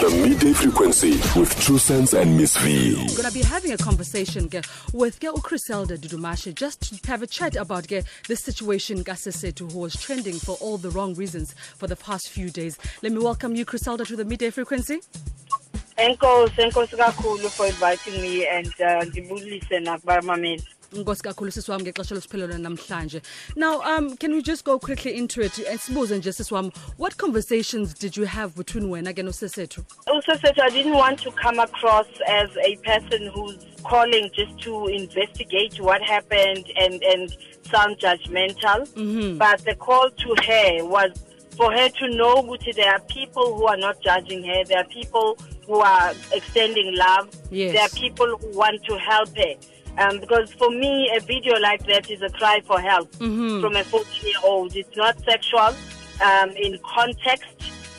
The midday frequency with True Sense and Miss V. We're to be having a conversation ke, with ke, Criselda Dudumashe just to have a chat about ke, this situation Gasesetu who was trending for all the wrong reasons for the past few days. Let me welcome you, Criselda, to the midday frequency. Enkosi enkosi kakhulu for inviting me and uh, ngibulise nakubamameli Nkosi kakhulu sisi wami ngexesha lesiphelelo namhlanje. Now, um can we just go quickly into it? Sibuze nje sisi wami, what conversations did you have between wena ke nosesethu? said i didn't want to come across as a person who's calling just to investigate what happened and and sound judgmental Mm-hmm. but the call to her was for her to know ukuthi there are people who are not judging her there are people who are extending love Yes. there are people who want to help her um, because for me, a video like that is a cry for help Mhm. from a 14 year old. It's not sexual um, in context.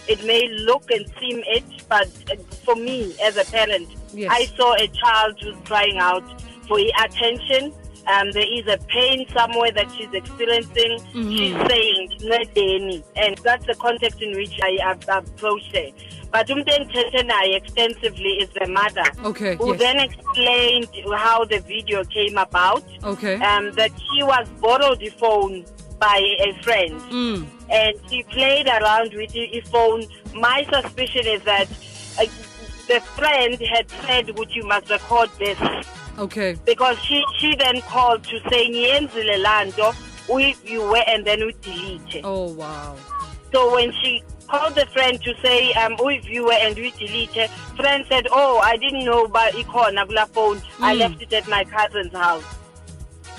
It may look and seem it, but uh, for me as a parent, Yes. I saw a child who's crying out for attention. Um, there is a pain somewhere that she's experiencing. Mhm. She's saying, "Nedeni," and that's the context in which I, I approached her. But naye extensively is the mother Okay, who yes. then explained how the video came about. Okay. Um, that she was borrowed the phone by a friend Mm. and she played around with the phone. My suspicion is that uh, the friend had said, "Would you must record this?" Okay. Because she she then called to say, "Ngiyenzile laa nto, uyiviwe and then we delete." Oh wow. So when she called the friend to say, um, uyiviwe and we delete, friend said, "Oh, I didn't know about ikhona kula phone. I Mm. left it at my cousin's house."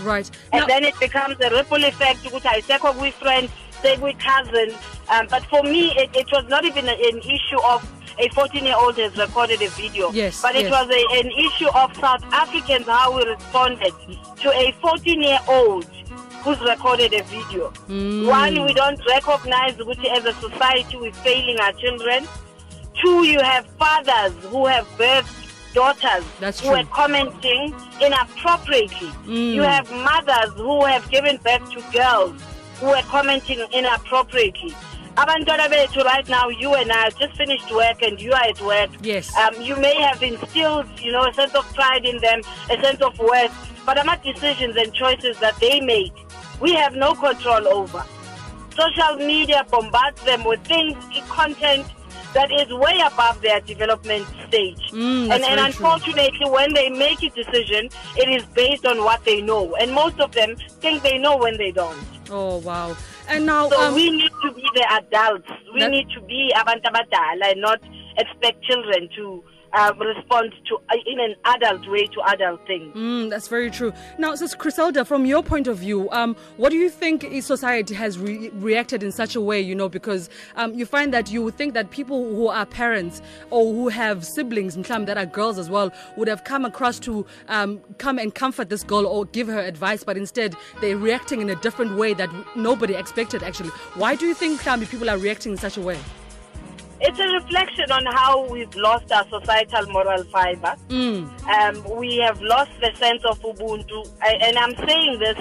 Right. and Now- then it becomes a ripple effect ukuthi ayisekho kwi-friend sekwi-cousin um, but for me it, it was not even an issue of a 14 year old has recorded a video Yes, but it yes. was a, an issue of south africans how we responded to a 14 year old who's recorded a video Mm. one we don't recognize ukuthi as a society we're failing our children two you have fathers who have birthed daughters That's who true. are commenting inappropriately Mm. you have mothers who have given birth to girls who are commenting inappropriately abantwana bethu right now you and i just finished work and you are at work Yes. um, you may have instilled you know a sense of pride in them a sense of worth but about decisions and choices that they make we have no control over social media bombards them with things content that is way above their development stage Mm, and, and very true. unfortunately when they make a decision it is based on what they know and most of them think they know when they don't Oh wow. And now so um, we need to be the adults. We need to be abantu abadala and not expect children to uh, respond to uh, in an adult way to adult things Mm, that's very true. Now, Sis Criselda, from your point of view, um, what do you think society has re- reacted in such a way? You know, because um, you find that you would think that people who are parents or who have siblings, that are girls as well, would have come across to um, come and comfort this girl or give her advice, but instead they're reacting in a different way that nobody expected. Actually, why do you think people are reacting in such a way? It's a reflection on how we've lost our societal moral fiber Mm, um, we have lost the sense of Ubuntu. I, and I'm saying this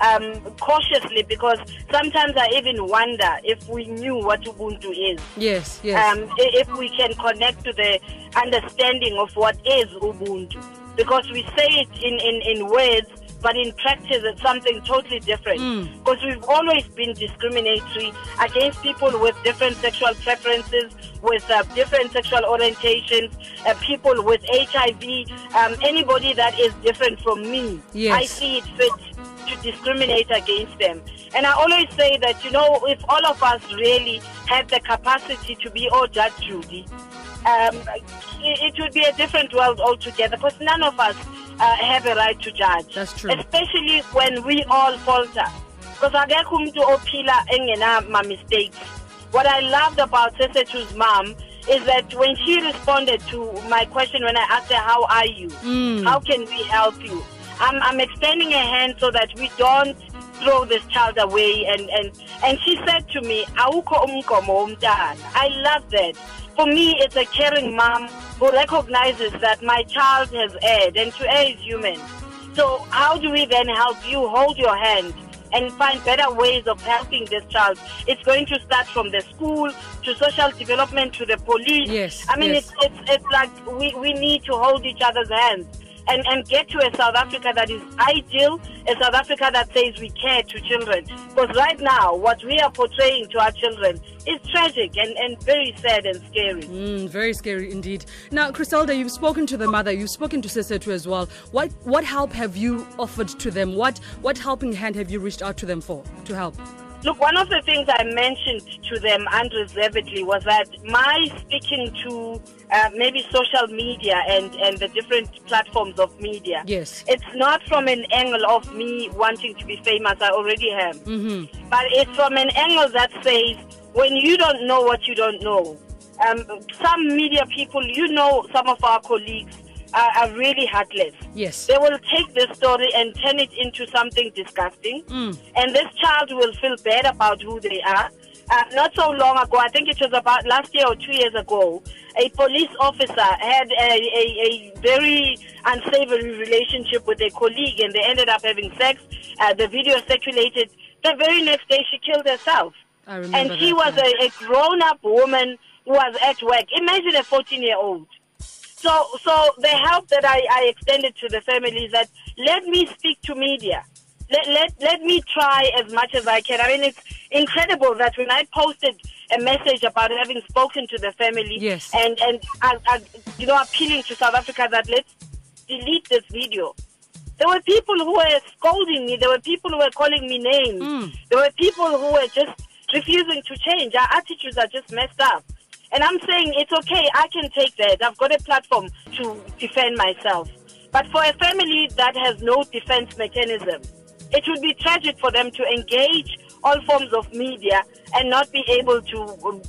um, cautiously because sometimes I even wonder if we knew what Ubuntu is. yes, yes. Um, if we can connect to the understanding of what is Ubuntu. Because we say it in, in, in words, but in practice it's something totally different. Mm. Because we've always been discriminatory against people with different sexual preferences, with uh, different sexual orientations, uh, people with HIV, um, anybody that is different from me. Yes. I see it fit to discriminate against them. And I always say that, you know, if all of us really had the capacity to be all Judge Judy, um, it, it would be a different world altogether because none of us uh, have a right to judge. That's true. Especially when we all falter. Because I get home akekho umuntu ophila engena mistakes. What I loved about Sesethu's mom is that when she responded to my question when I asked her, how are you? Mm. How can we help you? I'm, I'm extending a hand so that we don't throw this child away. And, and, and she said to me, "Awukho umgomo womntana." I love that. For me, it's a caring mom who recognizes that my child has erred and to err is human. So how do we then help you hold your hand and find better ways of helping this child. It's going to start from the school to social development to the police. Yes, I mean, yes. it's, it's, it's like we, we need to hold each other's hands. And, and get to a South Africa that is ideal, a South Africa that says we care to children. Because right now, what we are portraying to our children is tragic and, and very sad and scary. Mm, very scary indeed. Now, Criselda, you've spoken to the mother, you've spoken to Sesethu as well. What what help have you offered to them? What what helping hand have you reached out to them for to help? Look, one of the things I mentioned to them unreservedly was that my speaking to uh, maybe social media and, and the different platforms of media, Yes. it's not from an angle of me wanting to be famous, I already am. Mm-hmm. But it's from an angle that says, when you don't know what you don't know, um, some media people, you know, some of our colleagues are, are really heartless. Yes. They will take this story and turn it into something disgusting. Mm. And this child will feel bad about who they are. Uh, not so long ago, I think it was about last year or two years ago, a police officer had a, a, a very unsavory relationship with a colleague and they ended up having sex. Uh, the video circulated. The very next day, she killed herself. I remember And she was a, a grown up woman who was at work. Imagine a 14 year old. So, so the help that I, I extended to the family is that let me speak to media. Let, let, let me try as much as I can. I mean, it's incredible that when I posted a message about having spoken to the family Yes. and, and uh, uh, you know, appealing to South Africa that let's delete this video. There were people who were scolding me. There were people who were calling me names. Mm. There were people who were just refusing to change. Our attitudes are just messed up. And I'm saying it's okay. I can take that. I've got a platform to defend myself. But for a family that has no defense mechanism, it would be tragic for them to engage all forms of media and not be able to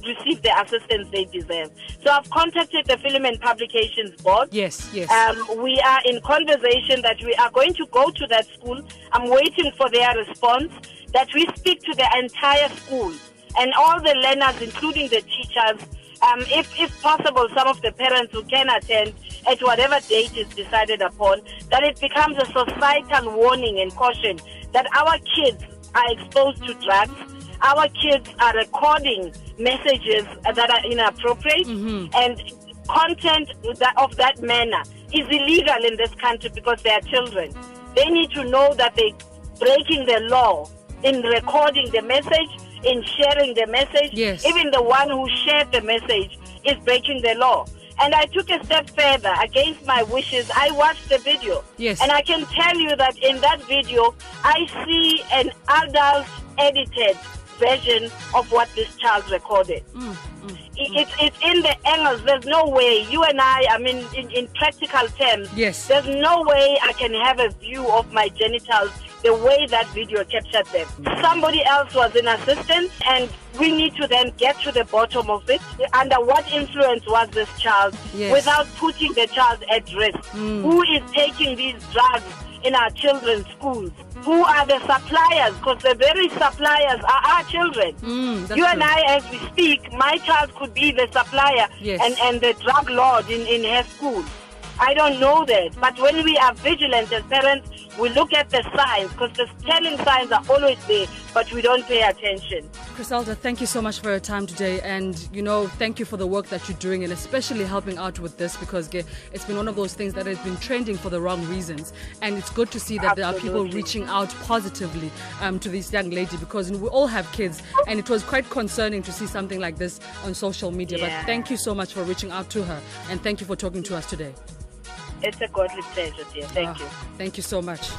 receive the assistance they deserve. So I've contacted the Film and Publications Board. Yes, yes. Um, we are in conversation that we are going to go to that school. I'm waiting for their response. That we speak to the entire school and all the learners, including the teachers. Um, if, if possible, some of the parents who can attend at whatever date is decided upon, that it becomes a societal warning and caution that our kids are exposed to drugs. Our kids are recording messages that are inappropriate and content of that manner is illegal in this country because they are children. They need to know that they're breaking the law in recording the message, in sharing the message. Yes. Even the one who shared the message is breaking the law. And I took a step further against my wishes. I watched the video. Yes. And I can tell you that in that video, I see an adult edited version of what this child recorded. Mm, It- It's, it's in the angles. There's no way. You and I, I mean, in, in practical terms, Yes. there's no way I can have a view of my genitals the way that video captured them. Somebody else was in assistance, and we need to then get to the bottom of it. Under what influence was this child Yes. without putting the child at risk? Who is taking these drugs in our children's schools? Who are the suppliers? Because the very suppliers are our children. Mm, you and true. I, as we speak, my child could be the supplier Yes. and, and the drug lord in, in her school. I don't know that. But when we are vigilant as parents, we look at the signs because the telling signs are always there, but we don't pay attention. Criselda, thank you so much for your time today. And, you know, thank you for the work that you're doing and especially helping out with this because it's been one of those things that has been trending for the wrong reasons. And it's good to see that there are people reaching out positively um, to this young lady because we all have kids. And it was quite concerning to see something like this on social media. Yeah. But thank you so much for reaching out to her. And thank you for talking to us today. It's a godly pleasure, dear. Thank Ah, you. Thank you so much.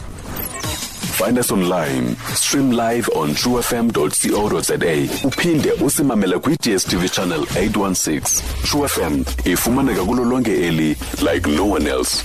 Find us online. Stream live on truefm.co.za. Uphinde usimamele kwi-DSTV channel 816. True FM ifumaneka kulo lonke eli like no one else.